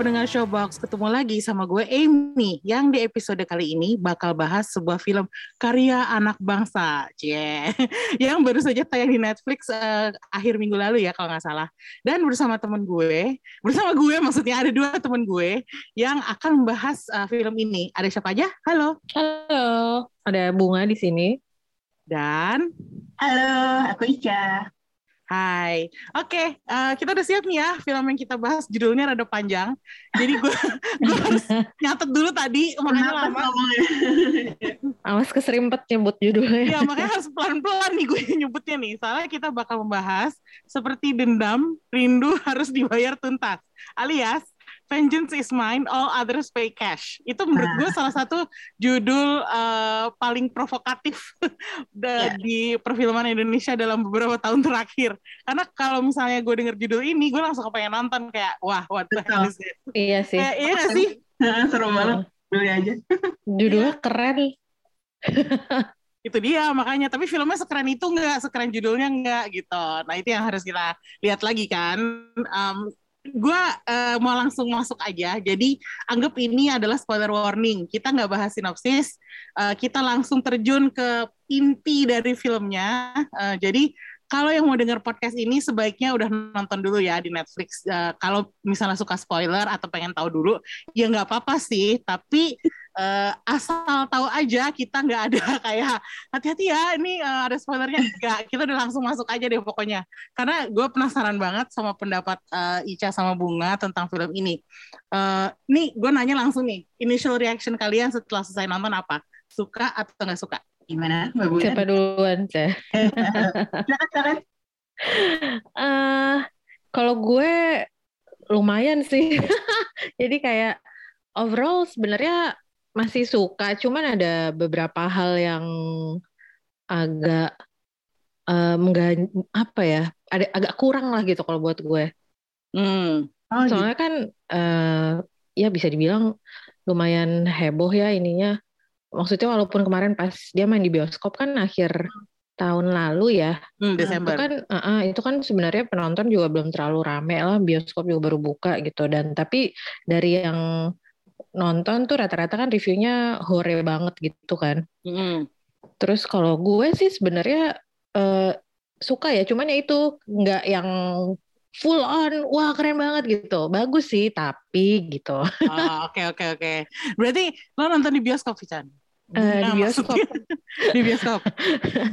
Pendengar Showbox, ketemu lagi sama gue Amy yang di episode kali ini bakal bahas sebuah film karya anak bangsa, cie, yang baru saja tayang di Netflix uh, akhir minggu lalu ya kalau nggak salah. Dan bersama temen gue, bersama gue maksudnya ada dua temen gue yang akan membahas uh, film ini. Ada siapa aja? Halo. Halo, ada Bunga di sini. Dan Halo, aku Ica. Hai, oke uh, kita udah siap nih ya film yang kita bahas. Judulnya rada panjang, jadi gue gue harus nyatet dulu tadi makanya Kenapa lama. Awas keserimpet nyebut judulnya. Ya makanya harus pelan-pelan nih gue nyebutnya nih, soalnya kita bakal membahas seperti dendam, rindu harus dibayar tuntas, alias Vengeance is mine, all others pay cash. Itu menurut gue salah satu judul uh, paling provokatif Ya. di perfilman Indonesia dalam beberapa tahun terakhir. Karena kalau misalnya gue denger judul ini, gue langsung kepengen nonton kayak, wah, what the hell is it? Iya sih. Kayak, iya sih? Seru banget, beli aja. Judulnya keren. itu dia makanya tapi filmnya sekeren itu nggak sekeren judulnya nggak gitu nah itu yang harus kita lihat lagi kan um, gue mau langsung masuk aja jadi anggap ini adalah spoiler warning kita nggak bahas sinopsis uh, kita langsung terjun ke inti dari filmnya Uh, jadi kalau yang mau dengar podcast ini sebaiknya udah nonton dulu ya di Netflix. Uh, kalau misalnya suka spoiler atau pengen tahu dulu, ya nggak apa-apa sih. Tapi uh, asal tahu aja kita nggak ada kayak hati-hati ya ini uh, ada spoilernya nggak. Kita udah langsung masuk aja deh pokoknya. Karena gue penasaran banget sama pendapat uh, Ica sama Bunga tentang film ini. Uh, nih gue nanya langsung nih, initial reaction kalian setelah selesai nonton apa? Suka atau nggak suka? Gimana, Mbak Bunga? Siapa duluan, Ceh? Silakan. Eh, kalau gue lumayan sih. Jadi kayak overall sebenarnya masih suka, cuman ada beberapa hal yang agak menggan- apa ya? Ada agak kurang lah gitu kalau buat gue. Hmm. Oh, gitu. Soalnya kan eh, ya bisa dibilang lumayan heboh ya ininya. Maksudnya walaupun kemarin pas dia main di bioskop kan akhir tahun lalu ya. Hmm, Itu Desember. kan eh, eh, itu kan sebenarnya penonton juga belum terlalu rame lah, bioskop juga baru buka gitu dan tapi dari yang nonton tuh rata-rata kan reviewnya hore banget gitu kan. Hmm. Terus kalau gue sih sebenarnya eh, suka ya, cuman ya itu nggak yang full on, wah keren banget gitu. Bagus sih, tapi gitu. Oh, Oke oke oke. Berarti lo nonton di bioskop, Chan? Eh, di bioskop. di bioskop.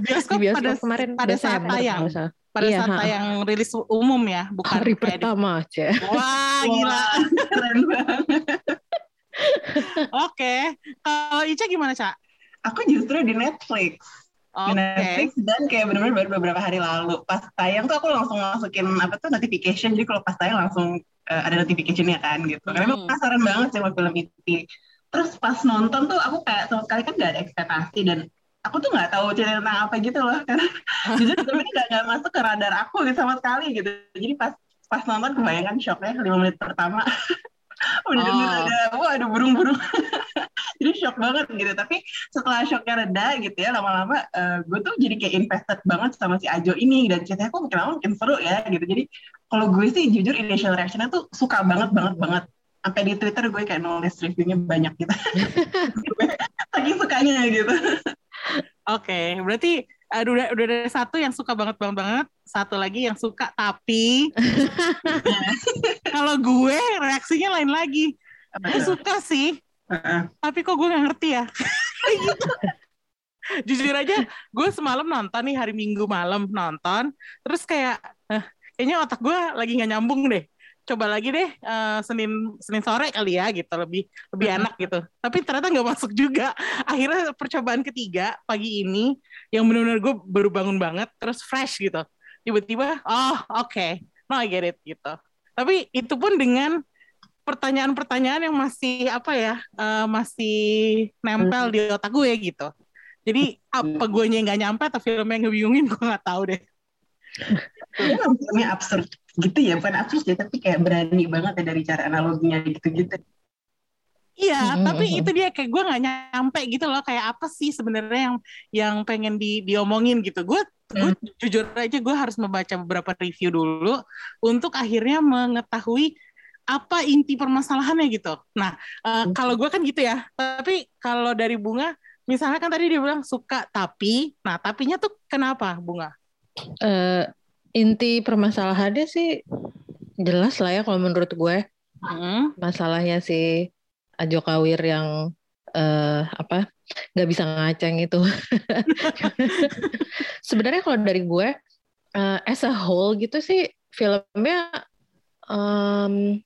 Bioskop, Di bioskop pada kemarin pada saat tayang. pada Iya, saat ha. tayang rilis umum ya, bukan Hari pertama aja. Wah, gila. Wah, keren banget. Oke. Kalau Ica gimana, Cak? Aku justru di Netflix. Oke. Di Netflix dan kayak bener-bener baru beberapa hari lalu. Pas tayang tuh aku langsung masukin apa tuh notification. Jadi kalau pas tayang langsung eh, ada notificationnya kan gitu. Karena Hmm. aku penasaran banget sama film itu. Terus pas nonton tuh aku kayak sama sekali kan gak ada ekspektasi dan aku tuh nggak tahu cerita tentang apa gitu loh. Karena jujur film ini gak, nggak masuk ke radar aku gitu sama sekali gitu. Jadi pas pas nonton kebayangkan shocknya lima menit pertama. Udah Oh. denger ada, wah ada burung-burung. jadi shock banget gitu. Tapi setelah shocknya reda gitu ya, lama-lama eh, gue tuh jadi kayak invested banget sama si Ajo ini dan ceritanya kok makin lama makin seru ya gitu. Jadi kalau gue sih jujur initial reactionnya tuh suka banget banget banget. Sampai di Twitter gue kayak nulis reviewnya banyak gitu. Saking sukanya gitu. Oke, berarti uh, udah udah ada satu yang suka banget banget banget, satu lagi yang suka tapi kalau gue reaksinya lain lagi. Gue suka sih, Heeh. tapi kok gue nggak ngerti ya. gitu. Jujur aja, gue semalam nonton nih hari Minggu malam nonton, terus kayak eh, kayaknya otak gue lagi nggak nyambung deh. Coba lagi deh eh, Senin Senin sore kali ya gitu lebih lebih enak gitu. Tapi ternyata nggak masuk juga. Akhirnya percobaan ketiga pagi ini yang benar-benar gue baru bangun banget, terus fresh gitu. Tiba-tiba, oh oke, no I get it gitu. Tapi itu pun dengan pertanyaan-pertanyaan yang masih apa ya eh, masih nempel di otak gue gitu jadi apa gue nggak nyampe atau filmnya ngebingungin gue nggak tahu deh Filmnya absurd gitu ya, bukan absurd ya, tapi kayak berani banget ya dari cara analoginya gitu-gitu. Iya, Mm-mm. tapi itu dia kayak gue nggak nyampe gitu loh. Kayak apa sih sebenarnya yang yang pengen di diomongin gitu. Gue gue jujur aja gue harus membaca beberapa review dulu untuk akhirnya mengetahui apa inti permasalahannya gitu. Nah, eh, kalau gue kan gitu ya. Tapi kalau dari bunga, misalnya kan tadi dia bilang suka tapi, nah tapinya tuh kenapa bunga? Eh, inti permasalahannya sih jelas lah ya kalau menurut gue Hmm, masalahnya si Ajo Kawir yang eh, apa nggak bisa ngaceng itu. Sebenarnya kalau dari gue eh, as a whole gitu sih filmnya em,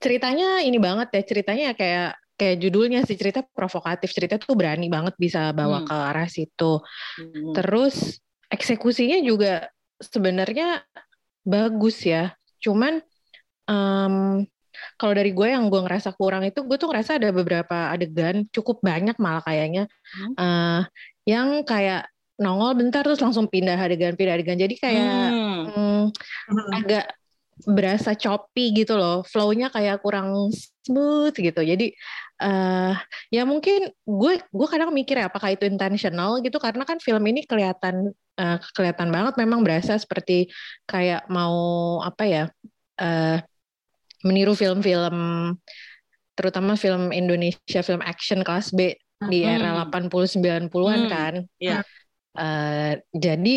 ceritanya ini banget ya ceritanya ya kayak kayak judulnya sih cerita provokatif cerita tuh berani banget bisa bawa Hmm. ke arah situ. Hmm. Terus eksekusinya juga sebenarnya bagus ya. Cuman em, kalau dari gue yang gue ngerasa kurang itu gue tuh ngerasa ada beberapa adegan cukup banyak malah kayaknya Hmm. eh, yang kayak nongol bentar terus langsung pindah adegan pindah adegan. Jadi kayak Hmm. hmm, agak berasa choppy gitu loh, flow-nya kayak kurang smooth gitu. Jadi eh ya mungkin gue gue kadang mikir ya apakah itu intentional gitu karena kan film ini kelihatan eh, kelihatan banget memang berasa seperti kayak mau apa ya eh meniru film-film terutama film Indonesia film action kelas B di era 80 90-an Hmm, kan. iya. Eh, jadi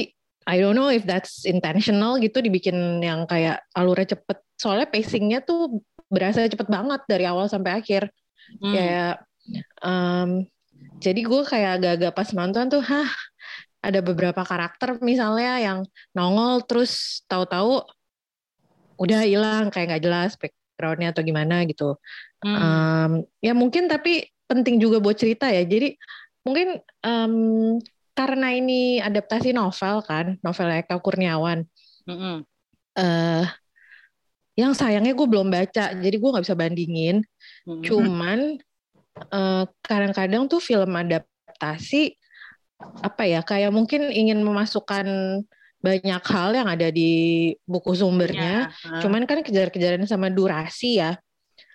I don't know if that's intentional gitu dibikin yang kayak alurnya cepet. Soalnya pacingnya tuh berasa cepet banget dari awal sampai akhir. Hmm. Kayak em, jadi gue kayak agak-agak pas nonton tuh, hah ada beberapa karakter misalnya yang nongol terus tahu-tahu udah hilang kayak nggak jelas backgroundnya atau gimana gitu. Hmm. Em, ya mungkin tapi penting juga buat cerita ya. Jadi mungkin em, karena ini adaptasi novel kan, novel Eka Kurniawan. Hmm. eh yang sayangnya gue belum baca, jadi gue nggak bisa bandingin. Hmm. Cuman eh, kadang-kadang tuh film adaptasi apa ya kayak mungkin ingin memasukkan banyak hal yang ada di buku sumbernya. Ya. Cuman kan kejar-kejaran sama durasi ya.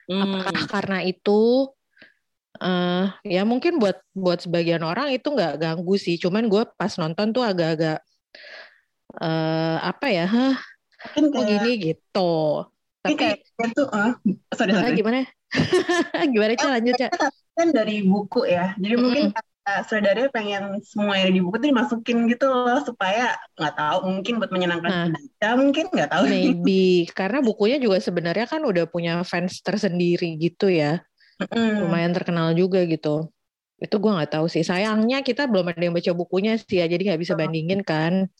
Hmm. Apakah karena itu eh ya mungkin buat buat sebagian orang itu nggak ganggu sih. Cuman gue pas nonton tuh agak-agak eh apa ya, hah, kok gini gitu. Tapi kayak tuh, ah, sorry, sorry. gimana? gimana Ca? Lanjut Ca. kan dari buku ya. Jadi mungkin uh, saudaranya pengen semua yang ada di buku itu dimasukin gitu loh supaya nggak tahu mungkin buat menyenangkan Nah. pembaca mungkin nggak tahu. Maybe karena bukunya juga sebenarnya kan udah punya fans tersendiri gitu ya. Mm. Lumayan terkenal juga gitu. Itu gue nggak tahu sih. Sayangnya kita belum ada yang baca bukunya sih ya, jadi nggak bisa bandingin kan.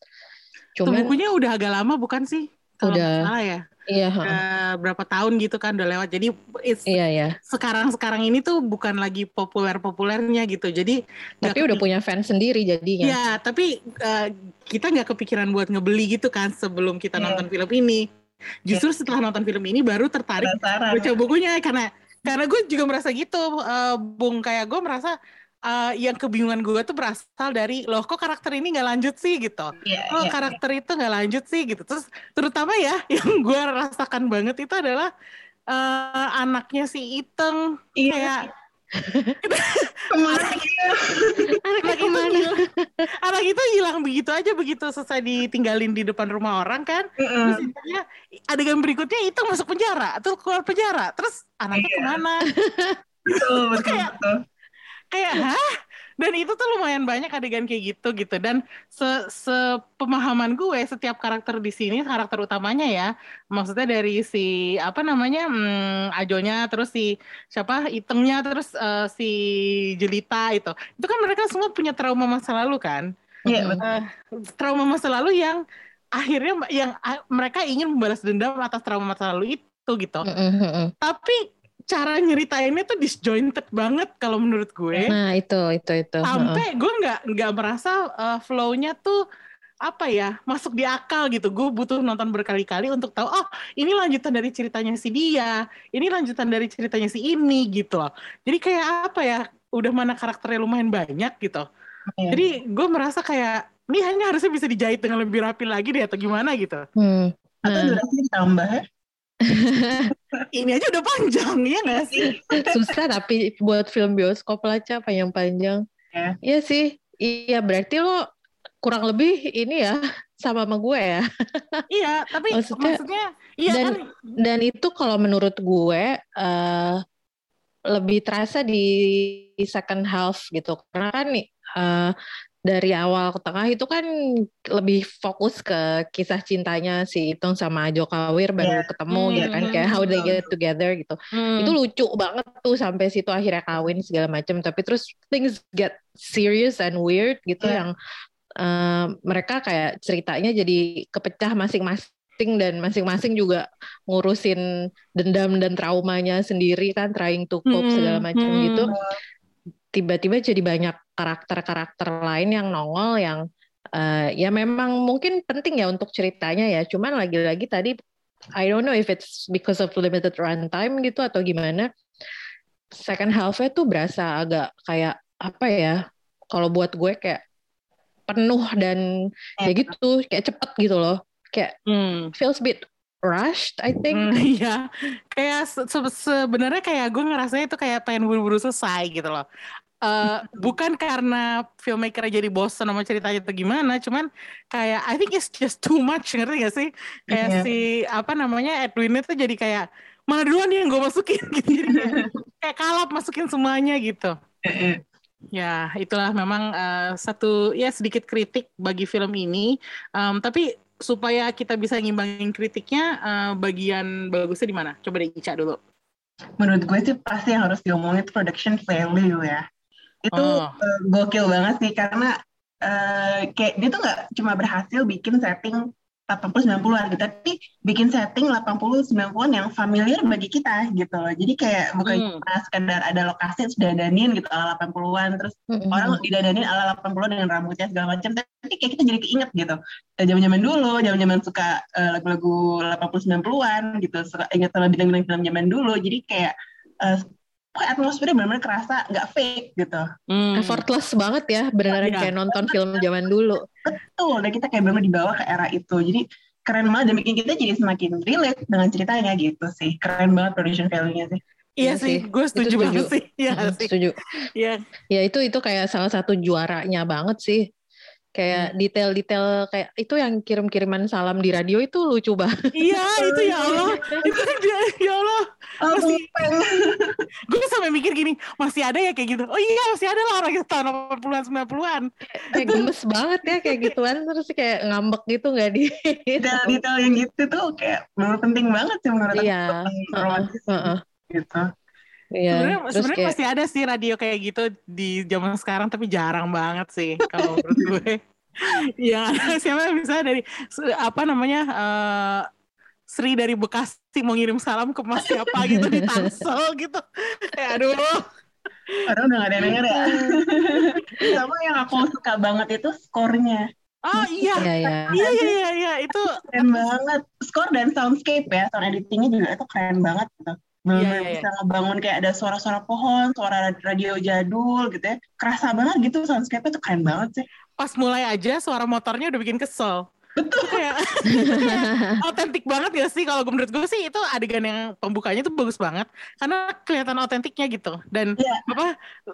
Tuh Cuman bukunya udah agak lama bukan sih? Kalau Udah. salah ya. Iya, Udah berapa tahun gitu kan udah lewat. Jadi it's- iya ya. sekarang-sekarang ini tuh bukan lagi populer-populernya gitu. Jadi Tapi udah punya fans sendiri jadinya. Ya, tapi eh, kita nggak kepikiran buat ngebeli gitu kan sebelum kita Iya. nonton film ini. Justru setelah nonton film ini baru tertarik baca bukunya karena karena gue juga merasa gitu, eh, Bung kayak gue merasa eh, yang kebingungan gue tuh berasal dari loh kok karakter ini nggak lanjut sih gitu. Iya, Oh iya. karakter itu nggak lanjut sih gitu. Terus terutama ya yang gue rasakan banget itu adalah eh, anaknya si Iteng Iya. kayak Ke mana anak itu hilang, anak itu hilang begitu aja begitu selesai ditinggalin di depan rumah orang kan terus Mm-mm. intinya adegan berikutnya itu masuk penjara atau keluar penjara terus anaknya Iya. ke mana Betul, betul, Kayak- betul. Kayak hah dan itu tuh lumayan banyak adegan kayak gitu gitu dan se sepemahaman gue setiap karakter di sini karakter utamanya ya maksudnya dari si apa namanya hmm, Ajonya terus si siapa Itengnya terus eh, si Jelita itu itu kan mereka semua punya trauma masa lalu kan Iya, Mm-mm. betul. Eh, trauma masa lalu yang akhirnya yang ah, mereka ingin membalas dendam atas trauma masa lalu itu gitu Mm-mm, mm-mm. tapi cara nyeritainnya tuh disjointed banget kalau menurut gue Nah itu itu itu. sampai gue nggak nggak merasa uh, flow-nya tuh apa ya masuk di akal gitu gue butuh nonton berkali-kali untuk tahu oh ini lanjutan dari ceritanya si dia ini lanjutan dari ceritanya si ini gitu loh jadi kayak apa ya udah mana karakternya lumayan banyak gitu Iya. jadi gue merasa kayak ini hanya harusnya bisa dijahit dengan lebih rapi lagi deh atau gimana gitu. Hmm. Atau Nah. durasinya ditambah ya? Ini aja udah panjang ya nggak sih? Susah tapi buat film bioskop lah, Ca, panjang-panjang. Ya. Iya sih. Iya, berarti lo kurang lebih ini ya sama sama gue ya. iya, tapi Maksudnya- maksudnya, iya dan kan dan itu kalau menurut gue eh, lebih terasa di second half gitu. Karena kan nih eh, dari awal ke tengah itu kan lebih fokus ke kisah cintanya si Itong sama Joko Kawir baru Iya. ketemu Hmm, gitu kan kayak how they get together gitu. hmm, itu lucu banget tuh sampai situ akhirnya kawin segala macam tapi terus things get serious and weird gitu Iya. yang eh, mereka kayak ceritanya jadi kepecah masing-masing dan masing-masing juga ngurusin dendam dan traumanya sendiri kan trying to cope Hmm, segala macam hmm. gitu tiba-tiba jadi banyak karakter-karakter lain yang nongol yang eh, ya memang mungkin penting ya untuk ceritanya ya cuman lagi-lagi tadi I don't know if it's because of limited runtime gitu atau gimana. Second half-nya tuh berasa agak kayak apa ya? Kalau buat gue kayak penuh dan ya gitu, kayak cepet gitu loh. Kayak hmm. feels a bit rushed, I think. Hmm, Iya, kayak se- sebenarnya kayak gue ngerasanya itu kayak pengen buru-buru selesai gitu loh. Eh, bukan karena filmmaker jadi bosen sama ceritanya atau gimana, cuman kayak I think it's just too much, ngerti gak sih? Kayak Iya. si apa namanya Edwin itu jadi kayak mana duluan yang gue masukin gitu, jadi kayak, kayak kalap masukin semuanya gitu. Ya, itulah memang eh, satu ya sedikit kritik bagi film ini. Em, tapi supaya kita bisa ngimbangin kritiknya, eh, bagian bagusnya di mana? Coba deh Ica dulu. Menurut gue sih pasti yang harus diomongin production value ya. Itu Oh. eh, gokil banget sih karena eh, kayak dia tuh nggak cuma berhasil bikin setting 80-90-an gitu, tapi bikin setting 80-90-an yang familiar bagi kita gitu loh. Jadi kayak bukan Hmm. cuma sekedar ada lokasi terus dadanin gitu ala 80-an terus Mm-mm. orang didadanin ala 80-an dengan rambutnya segala macam tapi kayak kita jadi keinget gitu zaman-zaman dulu zaman-zaman suka eh, lagu-lagu 80-90-an gitu suka inget sama bintang-bintang film zaman dulu jadi kayak pokoknya atmosfernya benar-benar kerasa nggak fake gitu Hmm. Effortless banget ya, beneran Iya. kayak nonton film zaman dulu. betul dan kita kayak benar-benar dibawa ke era itu jadi keren banget dan bikin kita jadi semakin relate dengan ceritanya gitu sih keren banget production value-nya sih Iya Iya sih, gue setuju, Itu setuju. banget sih. Iya sih. Setuju. Iya. Ya itu itu kayak salah satu juaranya banget sih. Kayak detail-detail kayak itu yang kirim-kiriman salam di radio itu lucu banget. Iya, itu ya Allah. itu dia, ya Allah. Oh, Masih-. Gue sampai mikir gini, masih ada ya kayak gitu. Oh iya, masih ada lah orang itu tahun 80-an, 90-an. kayak gemes banget ya kayak gituan terus kayak ngambek gitu nggak di detail-detail yang gitu tuh kayak benar penting banget sih menurut aku Iya, Heeh, romantis heeh. gitu Iya, Sebenarnya kayak masih ada sih radio kayak gitu di zaman sekarang tapi jarang banget sih kalau menurut gue. Yang ada siapa misalnya dari apa namanya eh, Sri dari Bekasi mau ngirim salam ke Mas siapa gitu di Tangsel gitu. Kayak aduh. Padahal udah gak ada yang denger ya. Sama yang aku suka banget itu skornya. Oh iya. Iya, iya. Iya iya iya iya itu Keren banget. Skor dan soundscape ya, sound editingnya juga itu keren banget gitu. Bener-bener Iya, iya, bisa ngebangun kayak ada suara-suara pohon, suara radio jadul gitu ya. Kerasa banget gitu soundscape-nya tuh keren banget sih. pas mulai aja suara motornya udah bikin kesel. Betul. kayak otentik banget gak sih kalau menurut gue sih itu adegan yang pembukanya tuh bagus banget karena kelihatan otentiknya gitu dan Iya. apa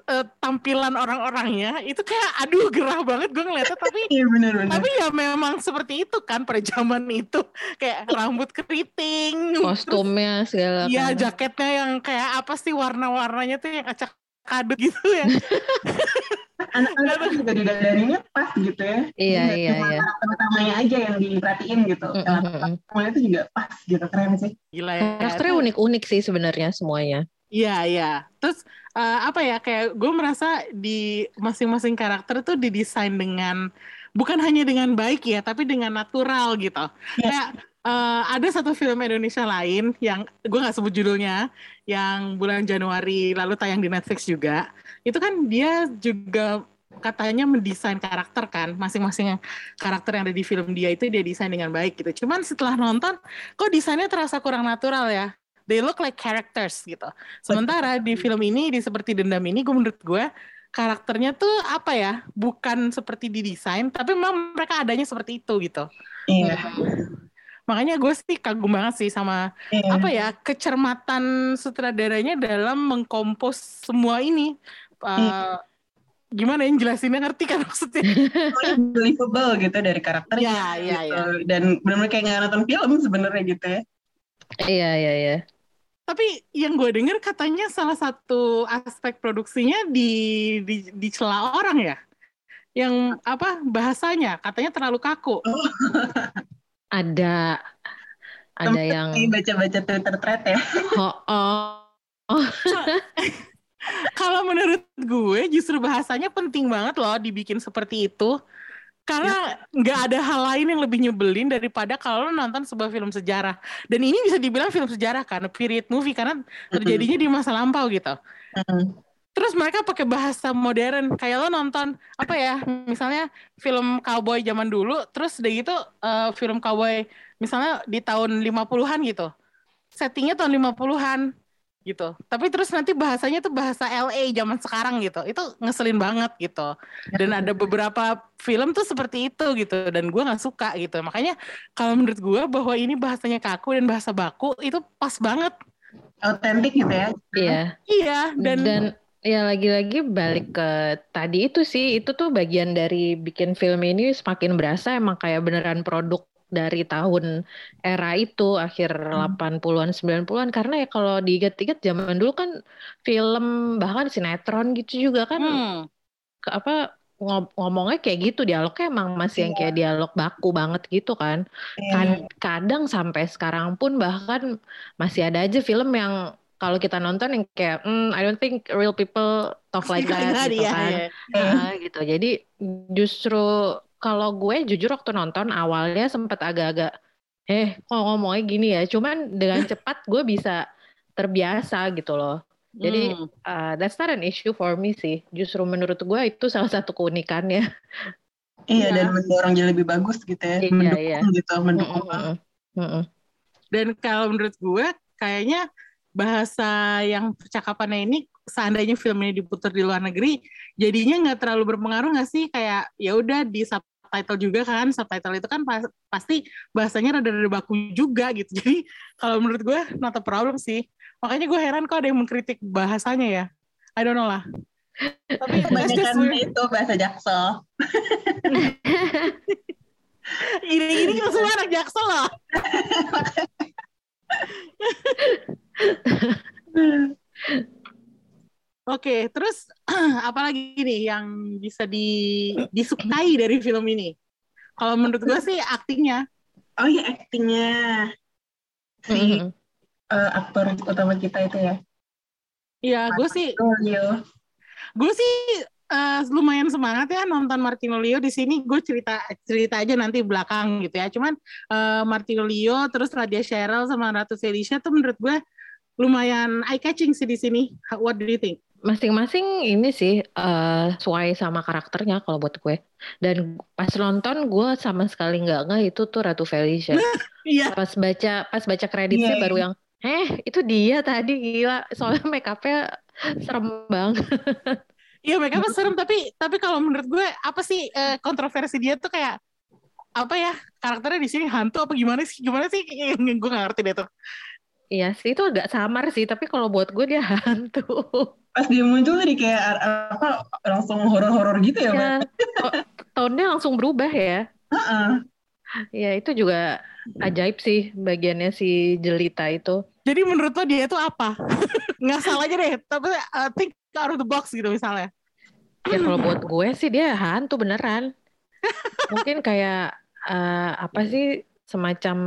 eh, tampilan orang-orangnya itu kayak aduh gerah banget gue ngeliatnya tapi Iya bener-bener. tapi ya memang seperti itu kan pada zaman itu kayak rambut keriting kostumnya segala terus, ya kan. jaketnya yang kayak apa sih warna-warnanya tuh yang acak kadut gitu ya Anak-anak tuh juga didadarinnya pas gitu ya. Iya, Jadi iya, cuma iya. karakter utamanya aja yang diperhatiin gitu. Mm, Karakter mm, mm. utamanya itu juga pas gitu, keren sih. gila ya karakternya unik-unik sih sebenarnya semuanya Iya, iya. Terus eh, apa ya kayak gue merasa di masing-masing karakter tuh didesain dengan bukan hanya dengan baik ya, tapi dengan natural gitu. Iya. Kayak eh, ada satu film Indonesia lain yang gue nggak sebut judulnya, yang bulan Januari lalu tayang di Netflix juga. Itu kan dia juga katanya mendesain karakter kan, masing-masing karakter yang ada di film dia itu dia desain dengan baik gitu. Cuman setelah nonton, kok desainnya terasa kurang natural ya? They look like characters gitu. Sementara di film ini, di seperti dendam ini, gue menurut gue karakternya tuh apa ya bukan seperti didesain tapi memang mereka adanya seperti itu gitu Iya. makanya gue sih kagum banget sih sama Iya. apa ya kecermatan sutradaranya dalam mengkompos semua ini Uh, gimana yang jelasinnya ngerti kan maksudnya believable gitu dari karakternya. ya ya gitu. ya Dan benar-benar kayak nggak nonton film sebenarnya gitu ya. Iya iya iya. tapi yang gue denger katanya salah satu aspek produksinya di di dicela orang ya yang apa bahasanya katanya terlalu kaku Ada ada yang Ini baca-baca Twitter thread ya. oh, oh. kalau menurut gue justru bahasanya penting banget loh dibikin seperti itu. Karena nggak ada hal lain yang lebih nyebelin daripada kalau lo nonton sebuah film sejarah. Dan ini bisa dibilang film sejarah kan period movie karena terjadinya di masa lampau gitu. Terus mereka pakai bahasa modern kayak lo nonton apa ya misalnya film cowboy zaman dulu terus udah gitu eh, film cowboy misalnya di tahun 50-an gitu. Settingnya tahun 50-an gitu. Tapi terus nanti bahasanya tuh bahasa LA zaman sekarang gitu. Itu ngeselin banget gitu. Dan ada beberapa film tuh seperti itu gitu. Dan gue nggak suka gitu. Makanya kalau menurut gue bahwa ini bahasanya kaku dan bahasa baku itu pas banget. Autentik gitu ya. Iya. iya dan, Dan ya lagi-lagi balik ke tadi itu sih. Itu tuh bagian dari bikin film ini semakin berasa. Emang kayak beneran produk dari tahun era itu akhir 80-an 90-an karena ya kalau diingat-ingat zaman dulu kan film bahkan sinetron gitu juga kan hmm, ke- apa ngom- ngomongnya kayak gitu. Dialognya emang masih yang kayak dialog baku banget gitu kan. Iya. kan kadang sampai sekarang pun bahkan masih ada aja film yang kalau kita nonton yang kayak hmm, I don't think real people talk like that gitu Iya, kan. Iya. Ah, gitu. Jadi justru kalau gue jujur waktu nonton awalnya sempat agak-agak eh kok ngomongnya gini ya cuman dengan cepat gue bisa terbiasa gitu loh jadi Hmm. uh, that's not an issue for me sih justru menurut gue itu salah satu keunikannya Iya, Iya. dan mendorong jadi lebih bagus gitu ya. Iya, mendukung iya. gitu, mendukung. Mm-mm, mm-mm. Dan kalau menurut gue kayaknya bahasa yang percakapannya ini seandainya film ini diputar di luar negeri jadinya nggak terlalu berpengaruh nggak sih kayak ya udah di subtitle juga kan subtitle itu kan pas- pasti bahasanya rada-rada baku juga gitu. Jadi kalau menurut gue not a problem sih. Makanya gue heran kok ada yang mengkritik bahasanya ya. I don't know lah. Tapi Kebanyakan itu bahasa jaksel. ini ini kan semua anak jaksel loh Oke, terus apalagi nih yang bisa di, disukai dari film ini? Kalau menurut gue sih aktingnya. Oh iya, aktingnya si Mm-mm. eh, aktor utama kita itu ya. Ya, gue sih gue sih eh, lumayan semangat ya nonton Martino Leo di sini. Gue cerita cerita aja nanti belakang gitu ya. Cuman eh, Martino Leo terus Radia Cheryl sama Ratu Felicia tuh menurut gue lumayan eye catching sih di sini. What do you think? Masing-masing ini sih eh sesuai sama karakternya kalau buat gue. Dan pas nonton gue sama sekali nggak nggak itu tuh Ratu Felicia. Iya. Pas baca pas baca kreditnya Iya. baru yang eh itu dia tadi gila. Soalnya make upnya serem banget. Iya mereka mah serem tapi tapi kalau menurut gue apa sih eh, kontroversi dia tuh kayak apa ya karakternya di sini hantu apa gimana sih gimana sih gue gak ngerti deh tuh Iya sih itu agak samar sih. Tapi kalau buat gue dia hantu. Pas dia muncul jadi kayak apa langsung horor-horor gitu ya, Mbak? Ya, kok tone-nya langsung berubah ya. Heeh. Ya itu juga ajaib sih bagiannya si Jelita itu. jadi menurut lo dia itu apa nggak salah aja deh tapi uh, think out of the box gitu misalnya Ya kalau buat gue sih dia hantu beneran. Mungkin kayak eh, apa sih semacam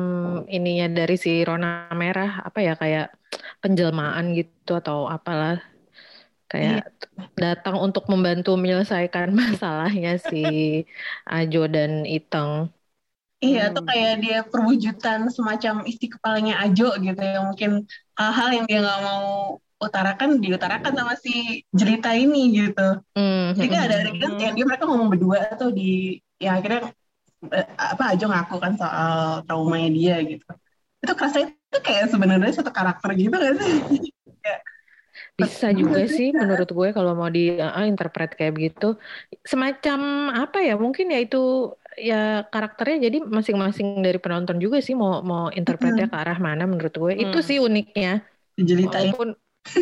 ininya dari si Rona Merah apa ya kayak penjelmaan gitu atau apalah kayak datang untuk membantu menyelesaikan masalahnya si Ajo dan Iteng. Iya, Hmm. tuh kayak dia perwujudan semacam isi kepalanya Ajo gitu ya. Mungkin hal-hal yang dia nggak mau utarakan diutarakan sama si jelita ini gitu. Hmm, Jadi kan ada adegan yang dia mereka ngomong berdua tuh di ya akhirnya eh, apa Ajo ngaku kan soal traumanya dia gitu. Itu kerasa itu kayak sebenarnya satu karakter gitu kan sih? Bisa juga sih menurut gue kalau mau di uh, interpret kayak begitu. Semacam apa ya? Mungkin ya itu ya karakternya jadi masing-masing dari penonton juga sih mau mau interpretnya ke arah mana menurut gue. Itu Hmm. sih uniknya. Dijelitain. Walaupun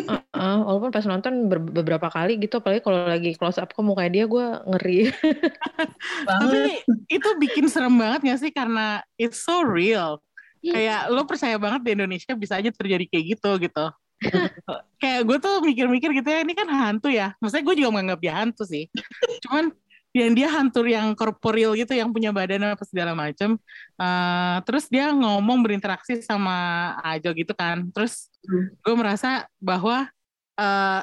uh, uh, walaupun pas nonton ber- beberapa kali gitu apalagi kalau lagi close up ke muka dia gue ngeri. Tapi itu bikin serem banget gak sih karena it's so real. Iya. Kayak lo percaya banget di Indonesia bisa aja terjadi kayak gitu gitu. kayak gue tuh mikir-mikir gitu ya ini kan hantu ya. Maksudnya gue juga menganggap dia hantu sih. Cuman yang dia hantu yang korporeal gitu yang punya badan apa segala macem. Eh, terus dia ngomong berinteraksi sama Ajo gitu kan. Terus Hmm. gue merasa bahwa eh,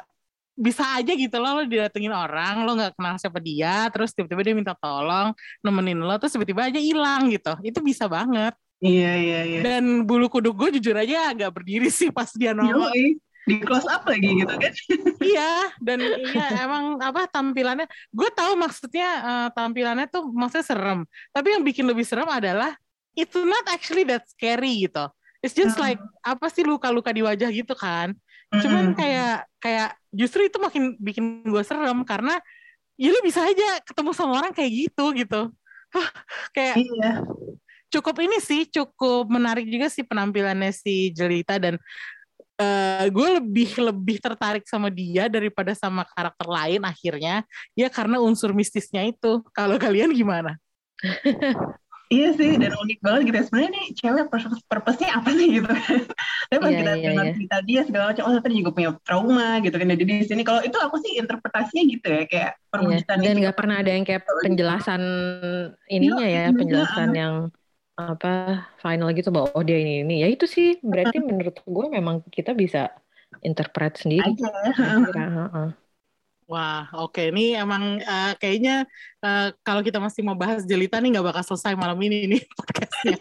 bisa aja gitu loh lo didatengin orang lo nggak kenal siapa dia terus tiba-tiba dia minta tolong nemenin lo terus tiba-tiba aja hilang gitu itu bisa banget Iya, iya, iya. dan bulu kuduk gue jujur aja agak berdiri sih pas dia nongol Yoi. Di close up lagi gitu kan. iya dan iya emang apa tampilannya gue tahu maksudnya eh, tampilannya tuh maksudnya serem tapi yang bikin lebih serem adalah it's not actually that scary gitu it's just Hmm. like apa sih luka-luka di wajah gitu kan cuman Mm. kayak kayak justru itu makin bikin gue serem karena ya lu bisa aja ketemu sama orang kayak gitu gitu Hah, kayak Iya. Cukup ini sih cukup menarik juga sih penampilannya si Jelita dan eh gue lebih lebih tertarik sama dia daripada sama karakter lain akhirnya ya karena unsur mistisnya itu kalau kalian gimana Iya sih, dan unik banget gitu ya. Sebenarnya nih cewek purpose- purpose-nya apa sih gitu kan. Tapi pas Iya, kita iya, dengar iya. cerita dia segala macam, oh ternyata juga punya trauma gitu kan. Jadi di sini kalau itu aku sih interpretasinya gitu ya, kayak Iya. perwujudan Dan itu. nggak pernah ada yang kayak penjelasan ininya ya, Iya, penjelasan yang apa final gitu bahwa oh dia ini ini. Ya itu sih berarti menurut gue memang kita bisa interpret sendiri. aja. Wah, oke. Ini emang eh, kayaknya eh, kalau kita masih mau bahas Jelita nih nggak bakal selesai malam ini nih podcastnya.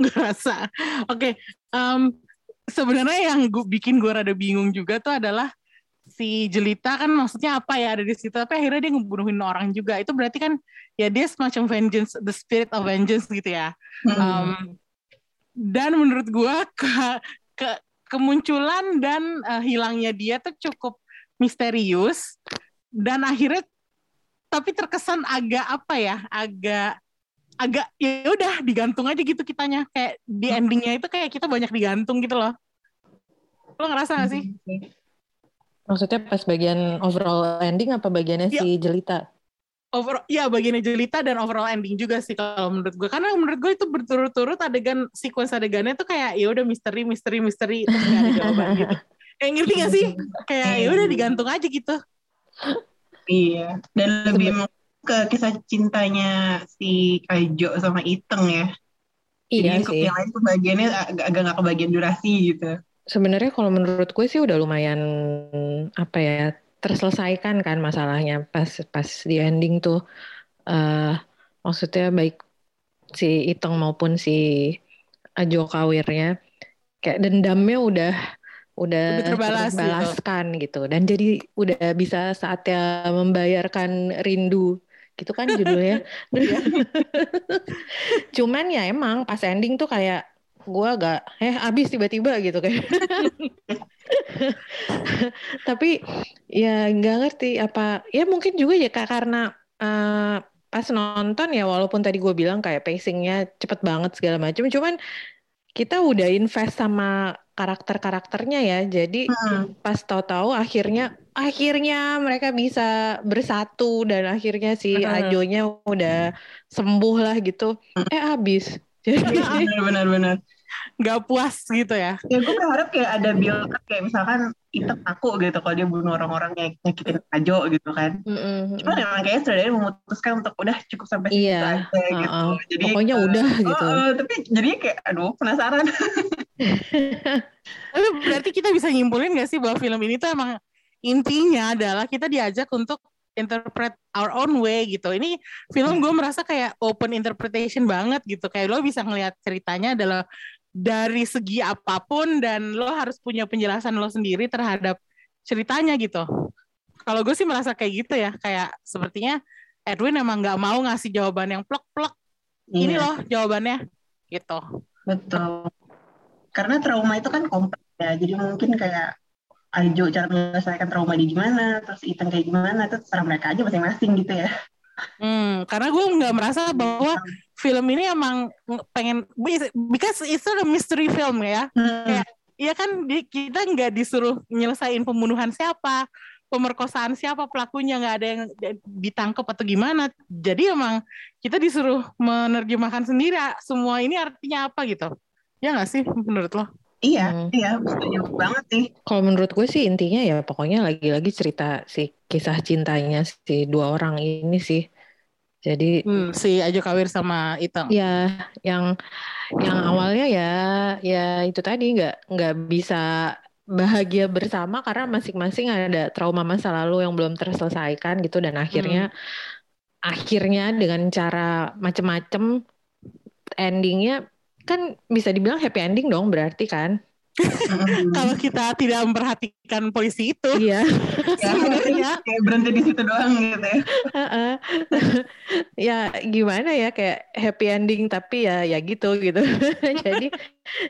Gue rasa. Oke, em, sebenarnya yang gua, bikin gue rada bingung juga tuh adalah si Jelita kan maksudnya apa ya ada di situ, tapi akhirnya dia ngebunuhin orang juga. Itu berarti kan ya dia semacam vengeance, the spirit of vengeance gitu ya. Hmm. Um, dan menurut gua ke, ke kemunculan dan uh, hilangnya dia tuh cukup misterius dan akhirnya tapi terkesan agak apa ya agak agak ya udah digantung aja gitu kitanya kayak di endingnya itu kayak kita banyak digantung gitu loh lo ngerasa gak sih Maksudnya pas bagian overall ending apa bagiannya Iya. si Jelita? over ya bagiannya Jelita dan overall ending juga sih kalau menurut gue karena menurut gue itu berturut-turut adegan sequence adegannya tuh kayak ya udah misteri misteri misteri terus ada jawaban gitu kayak ngerti gak sih kayak ya udah digantung aja gitu Iya, dan lebih ke kisah cintanya si Kaijo sama Iteng ya. Iya Jadi sih. yang lain tuh bagiannya agak agak nggak kebagian durasi gitu. Sebenarnya kalau menurut gue sih udah lumayan apa ya terselesaikan kan masalahnya pas pas di ending tuh eh maksudnya baik si Iteng maupun si Ajo Kawirnya kayak dendamnya udah udah Udah terbalas gitu. terbalaskan gitu dan jadi udah bisa saatnya membayarkan rindu gitu kan judulnya. Cuman ya emang pas ending tuh kayak gue agak eh abis tiba-tiba gitu kayak. Tapi ya nggak ngerti apa ya mungkin juga ya Kak karena eh, pas nonton ya walaupun tadi gue bilang kayak pacingnya cepet banget segala macam cuman kita udah invest sama karakter-karakternya ya jadi Hmm. pas tahu-tahu akhirnya akhirnya mereka bisa bersatu dan akhirnya si Hmm. Ajonya udah sembuh lah gitu eh habis jadi Benar-benar benar. nggak puas gitu ya Ya gue berharap kayak ada build up kayak misalkan Iteng aku gitu kalau dia bunuh orang-orang yang nyakitin Kaijo gitu kan. Mm-mm, Cuma memang kayaknya saudaranya memutuskan untuk udah cukup sampai situ Iya, aja gitu. uh-uh. Jadi pokoknya eh, udah gitu tapi jadinya kayak aduh penasaran. tapi berarti kita bisa nyimpulin gak sih bahwa film ini tuh emang intinya adalah kita diajak untuk interpret our own way gitu. Ini film gue merasa kayak open interpretation banget gitu. Kayak lo bisa ngelihat ceritanya adalah dari segi apa pun dan lo harus punya penjelasan lo sendiri terhadap ceritanya gitu. Kalau gue sih merasa kayak gitu ya. Kayak sepertinya Edwin emang nggak mau ngasih jawaban yang plek-plek. Ini Iya, loh jawabannya gitu. Betul. Karena trauma itu kan kompleks ya. Jadi mungkin kayak Aijo cara menyelesaikan trauma di gimana, terus Ethan kayak gimana, terus terserah mereka aja masing-masing gitu ya. Hmm, karena gue nggak merasa bahwa film ini emang pengen because it's a mystery film ya. Hmm. Kayak ya kan di, kita nggak disuruh nyelesain pembunuhan siapa, pemerkosaan siapa pelakunya nggak ada yang ditangkap atau gimana. Jadi emang kita disuruh menerjemahkan sendiri semua ini artinya apa gitu. Ya nggak sih menurut lo? Iya, hmm. iya, setuju banget sih. Kalau menurut gue sih intinya ya pokoknya lagi-lagi cerita si kisah cintanya si dua orang ini sih. Jadi hmm, si Ajo Kawir sama Itang. Ya, yang yang awalnya ya ya itu tadi nggak nggak bisa bahagia bersama karena masing-masing ada trauma masa lalu yang belum terselesaikan gitu dan akhirnya hmm. akhirnya dengan cara macem-macem endingnya kan bisa dibilang happy ending dong berarti kan. Kalau kita tidak memperhatikan polisi itu. Iya. Ya, kayak berhenti di situ doang gitu ya. Ya gimana ya kayak happy ending tapi ya ya gitu gitu. Jadi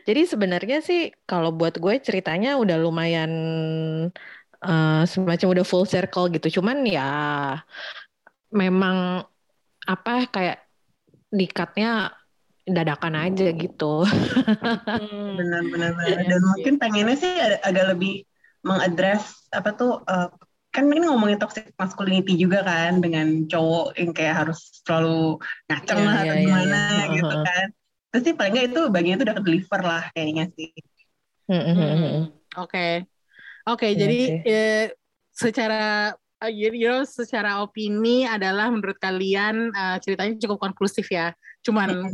jadi sebenarnya sih kalau buat gue ceritanya udah lumayan uh, semacam udah full circle gitu. Cuman ya memang apa kayak dikatnya dadakan aja gitu. Benar-benar. Hmm. Dan mungkin pengennya sih agak lebih mengadres apa tuh uh, kan ini ngomongin toxic masculinity juga kan dengan cowok yang kayak harus selalu ngaceng yeah, lah yeah, atau yeah, gimana yeah. gitu kan. Terus sih paling nggak itu bagian itu udah ke deliver lah kayaknya sih. Hmm, hmm, oke. Okay. Oke, okay, yeah, jadi okay. eh, secara uh, you know, secara opini adalah menurut kalian uh, ceritanya cukup konklusif ya. Cuman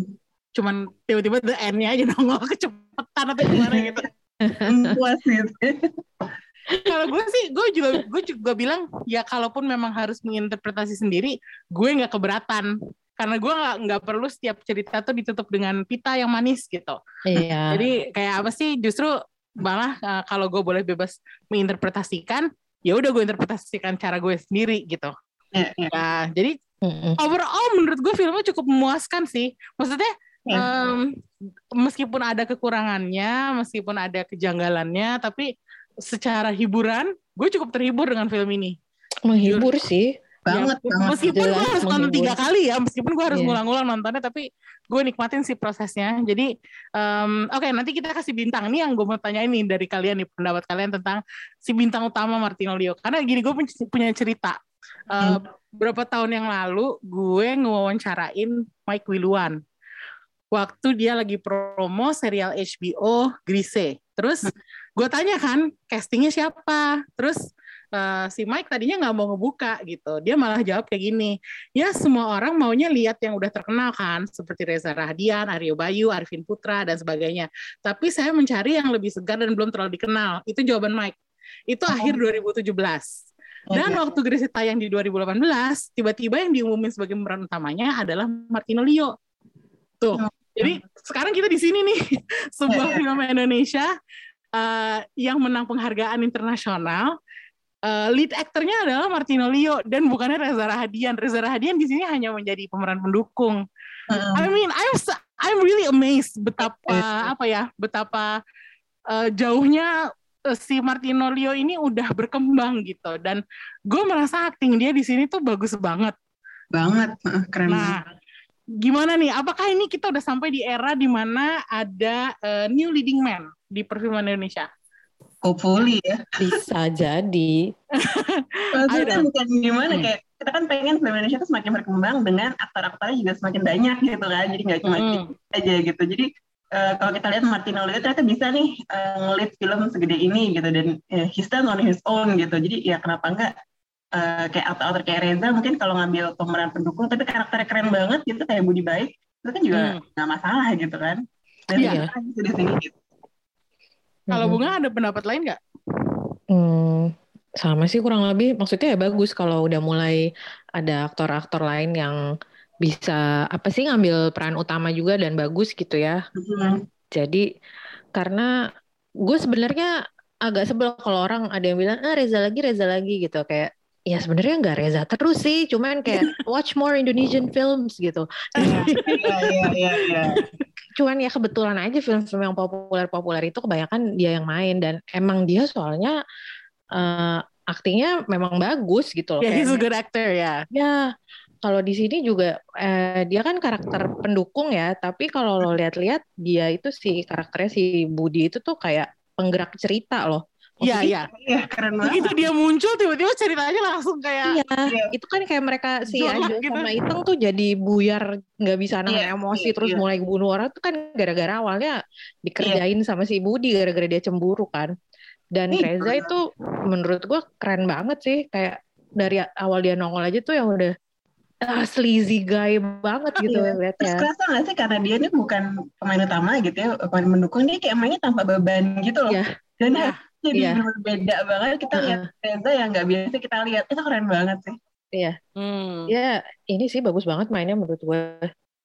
cuman tiba-tiba the end-nya aja nongol kecepatan atau gimana gitu. Puas gitu. kalau gue sih, gue juga gue juga bilang ya kalaupun memang harus menginterpretasi sendiri, gue nggak keberatan karena gue nggak nggak perlu setiap cerita tuh ditutup dengan pita yang manis gitu. Iya. Jadi kayak apa sih justru malah uh, kalau gue boleh bebas menginterpretasikan, ya udah gue interpretasikan cara gue sendiri gitu. Yeah, yeah. Nah, jadi overall menurut gue filmnya cukup memuaskan sih. Maksudnya um, meskipun ada kekurangannya, meskipun ada kejanggalannya, tapi secara hiburan, gue cukup terhibur dengan film ini. Menghibur sih. Banget, ya, banget. Meskipun gue harus nonton tiga kali ya, meskipun gue harus yeah. ngulang-ngulang nontonnya, tapi gue nikmatin sih prosesnya. Jadi, um, oke okay, nanti kita kasih bintang nih yang gue mau tanya ini dari kalian nih pendapat kalian tentang si bintang utama Martino Leo. Karena gini gue punya cerita. Uh, hmm. Berapa tahun yang lalu gue ngewawancarain Mike Wiluan waktu dia lagi promo serial HBO Grise. Terus gue tanya kan castingnya siapa. Terus uh, si Mike tadinya nggak mau ngebuka gitu. Dia malah jawab kayak gini. Ya semua orang maunya lihat yang udah terkenal kan. Seperti Reza Rahadian, Aryo Bayu, Arifin Putra, dan sebagainya. Tapi saya mencari yang lebih segar dan belum terlalu dikenal. Itu jawaban Mike. Itu oh. akhir 2017. Dan okay. waktu Grise tayang di 2018, tiba-tiba yang diumumin sebagai pemeran utamanya adalah Martino Leo. Tuh. Oh. Jadi sekarang kita di sini nih sebuah film Indonesia uh, yang menang penghargaan internasional. Uh, lead aktornya adalah Martino Leo dan bukannya Reza Rahadian. Reza Rahadian di sini hanya menjadi pemeran pendukung. Uh, I mean, I'm I'm really amazed betapa uh, apa ya, betapa uh, jauhnya uh, si Martino Leo ini udah berkembang gitu. Dan gue merasa acting dia di sini tuh bagus banget. Banget, keren. Nah, gimana nih? Apakah ini kita udah sampai di era di mana ada uh, new leading man di perfilman Indonesia? Hopefully ya. Bisa jadi. Maksudnya bukan gimana hmm. kayak kita kan pengen film Indonesia tuh semakin berkembang dengan aktor-aktornya juga semakin banyak gitu kan. Jadi nggak cuma hmm. aja gitu. Jadi uh, kalau kita lihat Martino Leo ternyata bisa nih uh, ngelit film segede ini gitu dan uh, he's done on his own gitu. Jadi ya kenapa enggak uh, kayak aktor-aktor kayak Reza mungkin kalau ngambil pemeran pendukung tapi karakternya keren banget gitu kayak Budi Baik itu kan juga hmm. nggak hmm. masalah gitu kan dan iya. gitu di sini gitu. Kalau hmm. Bunga ada pendapat lain nggak? Hmm, sama sih kurang lebih. Maksudnya ya bagus kalau udah mulai ada aktor-aktor lain yang bisa apa sih ngambil peran utama juga dan bagus gitu ya. Hmm. Jadi karena gue sebenarnya agak sebel kalau orang ada yang bilang ah Reza lagi Reza lagi gitu kayak ya sebenarnya nggak Reza terus sih, cuman kayak watch more Indonesian films gitu. Iya iya iya. iya. cuman ya kebetulan aja film-film yang populer-populer itu kebanyakan dia yang main dan emang dia soalnya uh, aktingnya memang bagus gitu loh. Yeah, he's a good actor ya. Yeah. Ya, kalau di sini juga eh, dia kan karakter pendukung ya, tapi kalau lo lihat-lihat dia itu si karakternya si Budi itu tuh kayak penggerak cerita loh. Iya, iya. Iya, keren banget. Begitu dia muncul tiba-tiba ceritanya langsung kayak Iya, itu kan kayak mereka si Ajo gitu. sama Iteng tuh jadi buyar nggak bisa nahan Iya, emosi iya, terus iya. mulai bunuh orang tuh kan gara-gara awalnya dikerjain sama si Budi gara-gara dia cemburu kan. Dan Iya. Reza itu menurut gua keren banget sih kayak dari awal dia nongol aja tuh yang udah ah, sleazy guy banget gitu Iya. Terus liatnya. kerasa nggak sih karena dia ini bukan pemain utama gitu ya, pemain mendukung dia kayak mainnya tanpa beban gitu loh. Iya. Dan Iya. Jadi Iya. bener-bener beda banget kita lihat Reza yang nggak biasa kita lihat itu keren banget sih. Hmm. Ya ini sih bagus banget mainnya menurut gue.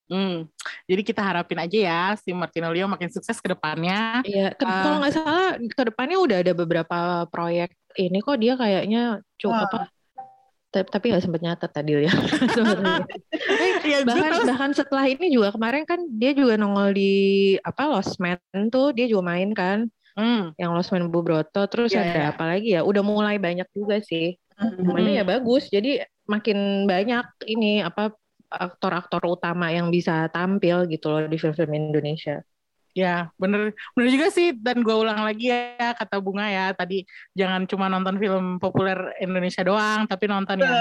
Hmm. Jadi kita harapin aja ya si Martino Leo makin sukses ke depannya. Iya, ke- Ah. kalau nggak salah ke depannya udah ada beberapa proyek ini kok dia kayaknya cukup apa ta- tapi nggak sempet nyatet tadi ya sebenarnya. Ya, gue bahkan bahkan setelah ini juga kemarin kan dia juga nongol di apa Lost Man tuh dia juga main kan Hmm. yang Lost Man Bu Broto terus Iya, ada iya. apa lagi ya udah mulai banyak juga sih Mhm. mainnya ya bagus jadi makin banyak ini apa aktor-aktor utama yang bisa tampil gitu loh di film-film Indonesia Ya, bener, bener juga sih. Dan gue ulang lagi ya, kata Bunga ya, tadi jangan cuma nonton film populer Indonesia doang, tapi nonton yang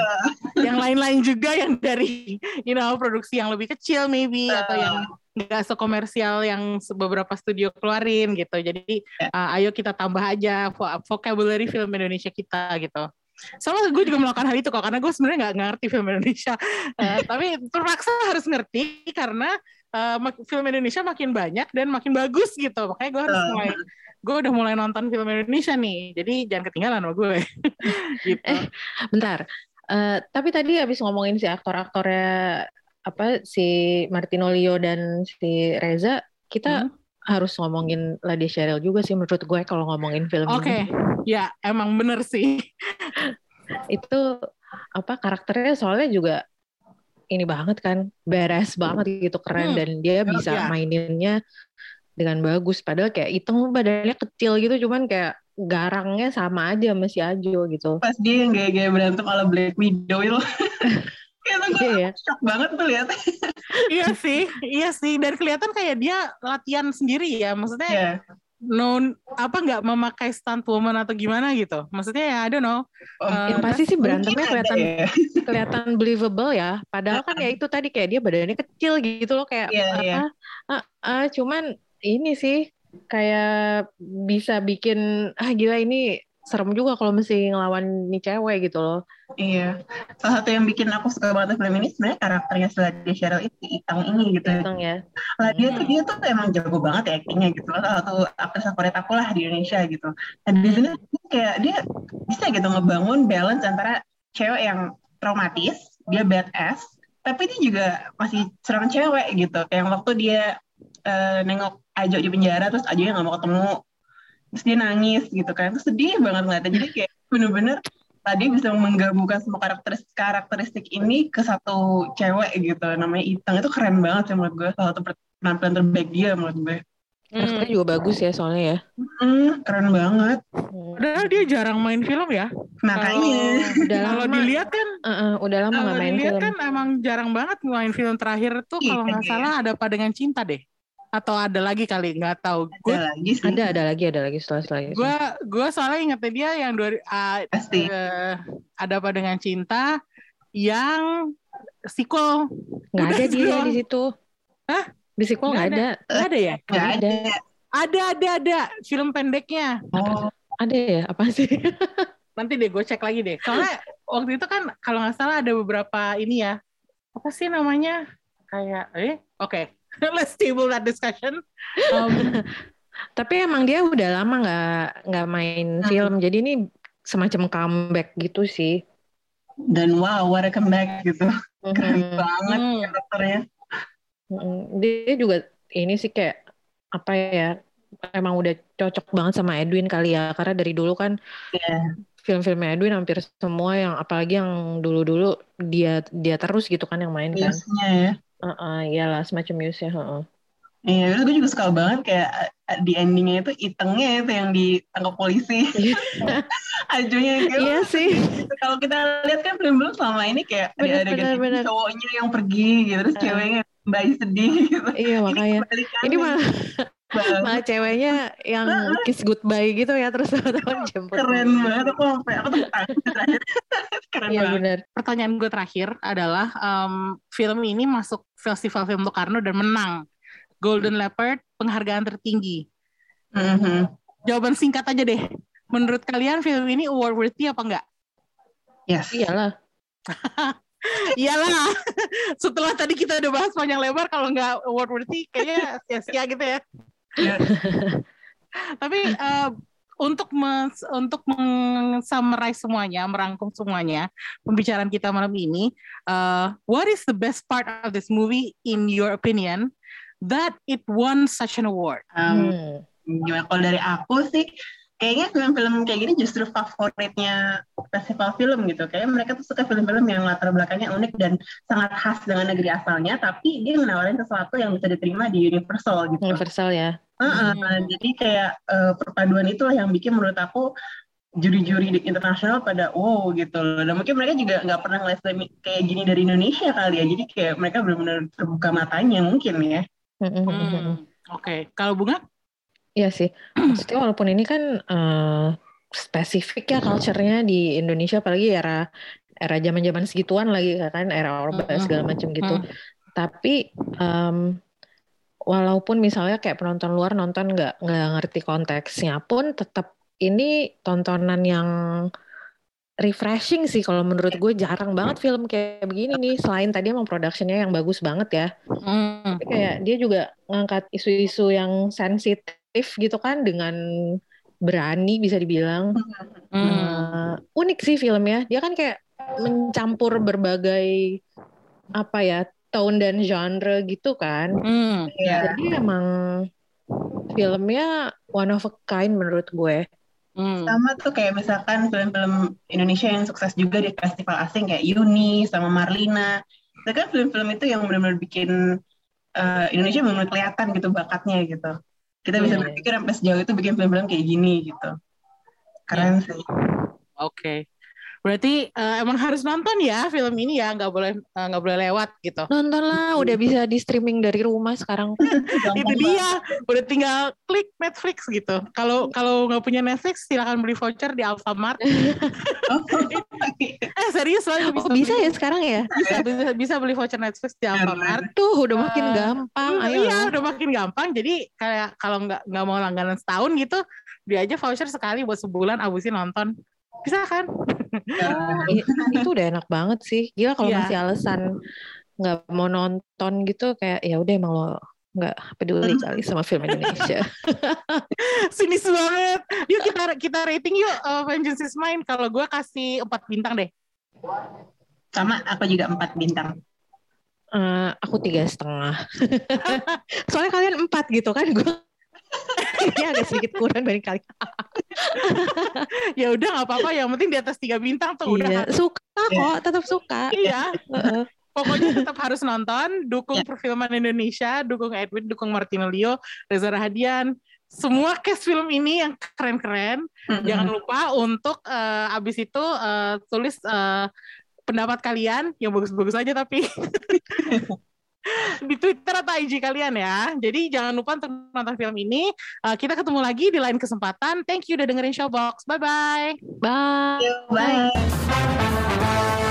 yang lain-lain juga yang dari, you know, produksi yang lebih kecil maybe, atau yang nggak sekomersial yang beberapa studio keluarin gitu. Jadi, uh, ayo kita tambah aja vo- vocabulary film Indonesia kita gitu. Soalnya gue juga melakukan hal itu kok, karena gue sebenarnya nggak ngerti film Indonesia. Eh, tapi terpaksa harus ngerti karena mak- film Indonesia makin banyak dan makin bagus gitu. Makanya gue harus mulai, gue udah mulai nonton film Indonesia nih. Jadi jangan ketinggalan sama gue. gitu. Eh, Bentar. Eh, tapi tadi habis ngomongin si aktor-aktornya apa si Martino Leo dan si Reza, kita Hmm. harus ngomongin Lady Cheryl juga sih menurut gue kalau ngomongin film Oke, ini. ya emang bener sih. Itu apa karakternya soalnya juga ini banget kan, beres banget gitu keren Hmm. dan dia bisa Iya. maininnya dengan bagus padahal kayak Iteng badannya kecil gitu cuman kayak garangnya sama aja sama si Ajo gitu. Pas dia yang gaya-gaya berantem ala Black Widow itu. itu gue Iya ya. shock banget tuh lihat. iya sih, iya sih. Dan kelihatan kayak dia latihan sendiri ya. Maksudnya Iya. no apa nggak memakai stunt woman atau gimana gitu. Maksudnya ya I don't know. Oh, Eh, Yang pasti sih berantemnya kelihatan ya. kelihatan believable ya. Padahal kan ya itu tadi kayak dia badannya kecil gitu loh kayak Iya, apa? iya. ah, ah, cuman ini sih kayak bisa bikin ah gila ini serem juga kalau mesti ngelawan nih cewek gitu loh. Iya. Salah satu yang bikin aku suka banget film ini sebenarnya karakternya Lady Cheryl itu Itang ini gitu. Iteng ya. Lah dia Hmm. tuh dia tuh emang jago banget ya actingnya gitu loh. Salah satu aktris favorit aku lah di Indonesia gitu. Nah di sini kayak dia bisa gitu ngebangun balance antara cewek yang traumatis, dia badass, tapi dia juga masih serang cewek gitu. Kayak waktu dia eh, nengok Ajo di penjara terus Ajo nggak mau ketemu, terus dia nangis gitu kan. Terus sedih banget ngeliatnya. Jadi kayak bener-bener tadi bisa menggabungkan semua karakteristik karakteristik ini ke satu cewek gitu namanya Itang itu keren banget sih menurut gue salah satu penampilan terbaik dia menurut gue Karakternya juga bagus ya soalnya ya. hmm, keren banget Hmm. Padahal dia jarang main film ya. makanya Udah Kalau lama, dilihat kan, eh, eh, udah lama kalau nggak main dilihat film. kan emang jarang banget main film terakhir tuh Iya, kalau nggak iya. salah ada apa dengan cinta deh. Atau ada lagi kali nggak tahu. Gue ada lagi sih Ada ada lagi ada lagi setelah setelah itu. gue gue soalnya ingetnya dia yang dua ah, pasti eh, ada apa dengan cinta yang sequel Nggak ada dia doang. di situ. Hah? Di sequel nggak ada. Nggak ada ya nggak Nggak ada ada ada ada film pendeknya oh Ada ya? Apa sih? nanti deh gue cek lagi deh soalnya waktu itu kan kalau nggak salah ada beberapa ini ya apa sih namanya kayak eh oke let's table that discussion Um, Tapi emang dia udah lama nggak nggak main Hmm. film. Jadi ini semacam comeback gitu sih. dan wow what a comeback gitu keren Mhm. banget Hmm. karakternya Mm, Dia juga ini sih kayak apa ya? Emang udah cocok banget sama Edwin kali ya. Karena dari dulu kan Iya. film-film Edwin hampir semua yang apalagi yang dulu-dulu dia dia terus gitu kan yang main kan. biasanya ya Heeh, iyalah semacam Muse ya. heeh. Iya, terus gue juga suka banget kayak eh, di endingnya itu itengnya itu yang ditangkap polisi. Ajunya gitu. Iya sih. Gitu. Kalau kita lihat kan film-film selama ini kayak Bener, ada bener, bener. cowoknya yang pergi gitu, terus Uh. ceweknya bayi sedih gitu. Iya makanya. kebalikannya. Ini malah. Malah ceweknya yang kiss goodbye gitu ya terus teman-teman jemput. keren banget aku sampai aku tuh terakhir keren Iya banget benar. Pertanyaan gue terakhir adalah em, film ini masuk Festival Film Locarno dan menang Golden Leopard penghargaan tertinggi. Mhm. Jawaban singkat aja deh. Menurut kalian film ini award worthy apa enggak? yes Iyalah. Iyalah. Setelah tadi kita udah bahas panjang lebar kalau nggak award worthy kayaknya sia-sia gitu ya. Ya. Tapi eh, untuk mes- untuk meng-summarize semuanya, merangkum semuanya pembicaraan kita malam ini, eh, what is the best part of this movie in your opinion that it won such an award? Um, Hmm. gimana kalau dari aku sih kayaknya film-film kayak gini justru favoritnya festival film gitu kayak mereka tuh suka film-film yang latar belakangnya unik dan sangat khas dengan negeri asalnya tapi dia menawarin sesuatu yang bisa diterima di universal gitu Universal ya. Heeh, Hmm. jadi kayak eh, perpaduan itulah yang bikin menurut aku juri-juri di internasional pada wow gitu loh. Dan mungkin mereka juga nggak pernah ngeliat film kayak gini dari Indonesia kali ya. Jadi kayak mereka benar-benar terbuka matanya mungkin ya. Mm-mm. Hmm, Oke, kalau bunga? Iya sih. Maksudnya walaupun ini kan eh, spesifik ya culture-nya di Indonesia apalagi era era zaman-zaman segituan lagi kan era Orba segala macam gitu. Mm. Tapi em, walaupun misalnya kayak penonton luar nonton nggak nggak ngerti konteksnya pun tetap ini tontonan yang refreshing sih kalau menurut gue jarang banget film kayak begini nih selain tadi emang productionnya yang bagus banget ya Hmm. tapi kayak dia juga ngangkat isu-isu yang sensitif gitu kan dengan berani bisa dibilang Hmm. Eh, unik sih filmnya dia kan kayak mencampur berbagai apa ya tone dan genre gitu kan Hmm. Iya. jadi emang filmnya one of a kind menurut gue Hmm. Sama tuh kayak misalkan film-film Indonesia yang sukses juga di festival asing kayak Yuni sama Marlina. Itu kan film-film itu yang benar-benar bikin eh, Indonesia benar-benar kelihatan gitu bakatnya gitu. Kita bisa Iya. berpikir sampai sejauh itu bikin film-film kayak gini gitu. Keren sih. Oke. Berarti eh, emang harus nonton ya film ini ya, nggak boleh eh, nggak boleh lewat gitu. nonton lah udah bisa di streaming dari rumah sekarang Itu dia, udah tinggal klik Netflix gitu. Kalau kalau nggak punya Netflix, silakan beli voucher di Alfamart. Eh serius lah, oh bisa ya sekarang ya Bisa, bisa, bisa beli voucher Netflix di Alfamart. tuh udah makin gampang ayo iya, udah makin gampang. Jadi kayak kalau nggak nggak mau langganan setahun gitu, beli aja voucher sekali buat sebulan abusin nonton. Bisa kan? I- itu udah enak banget sih. Gila kalau Iya. masih alasan nggak mau nonton gitu kayak ya udah emang lo nggak peduli kali sama film Indonesia. Sinis banget. Yuk kita kita rating yuk uh, Vengeance is Mine. Kalau gue kasih 4 bintang deh. Sama aku juga empat bintang. Eh, aku tiga setengah. Soalnya kalian empat gitu kan gue. Ini agak sedikit kurang dari kali. ya udah nggak apa-apa. Yang penting di atas tiga bintang tuh Iya, udah. suka kok, tetap suka. Iya. Heeh. Pokoknya tetap harus nonton. Dukung Ya. perfilman Indonesia. Dukung Edwin. Dukung Martino Leo. Reza Rahadian. Semua cast film ini yang keren-keren. Jangan lupa untuk eh, abis itu eh, tulis eh, pendapat kalian yang bagus-bagus aja tapi di Twitter atau IG kalian ya. Jadi jangan lupa untuk nonton film ini. Eh, kita ketemu lagi di lain kesempatan. Thank you udah dengerin Showbox. Bye bye. Bye. Bye.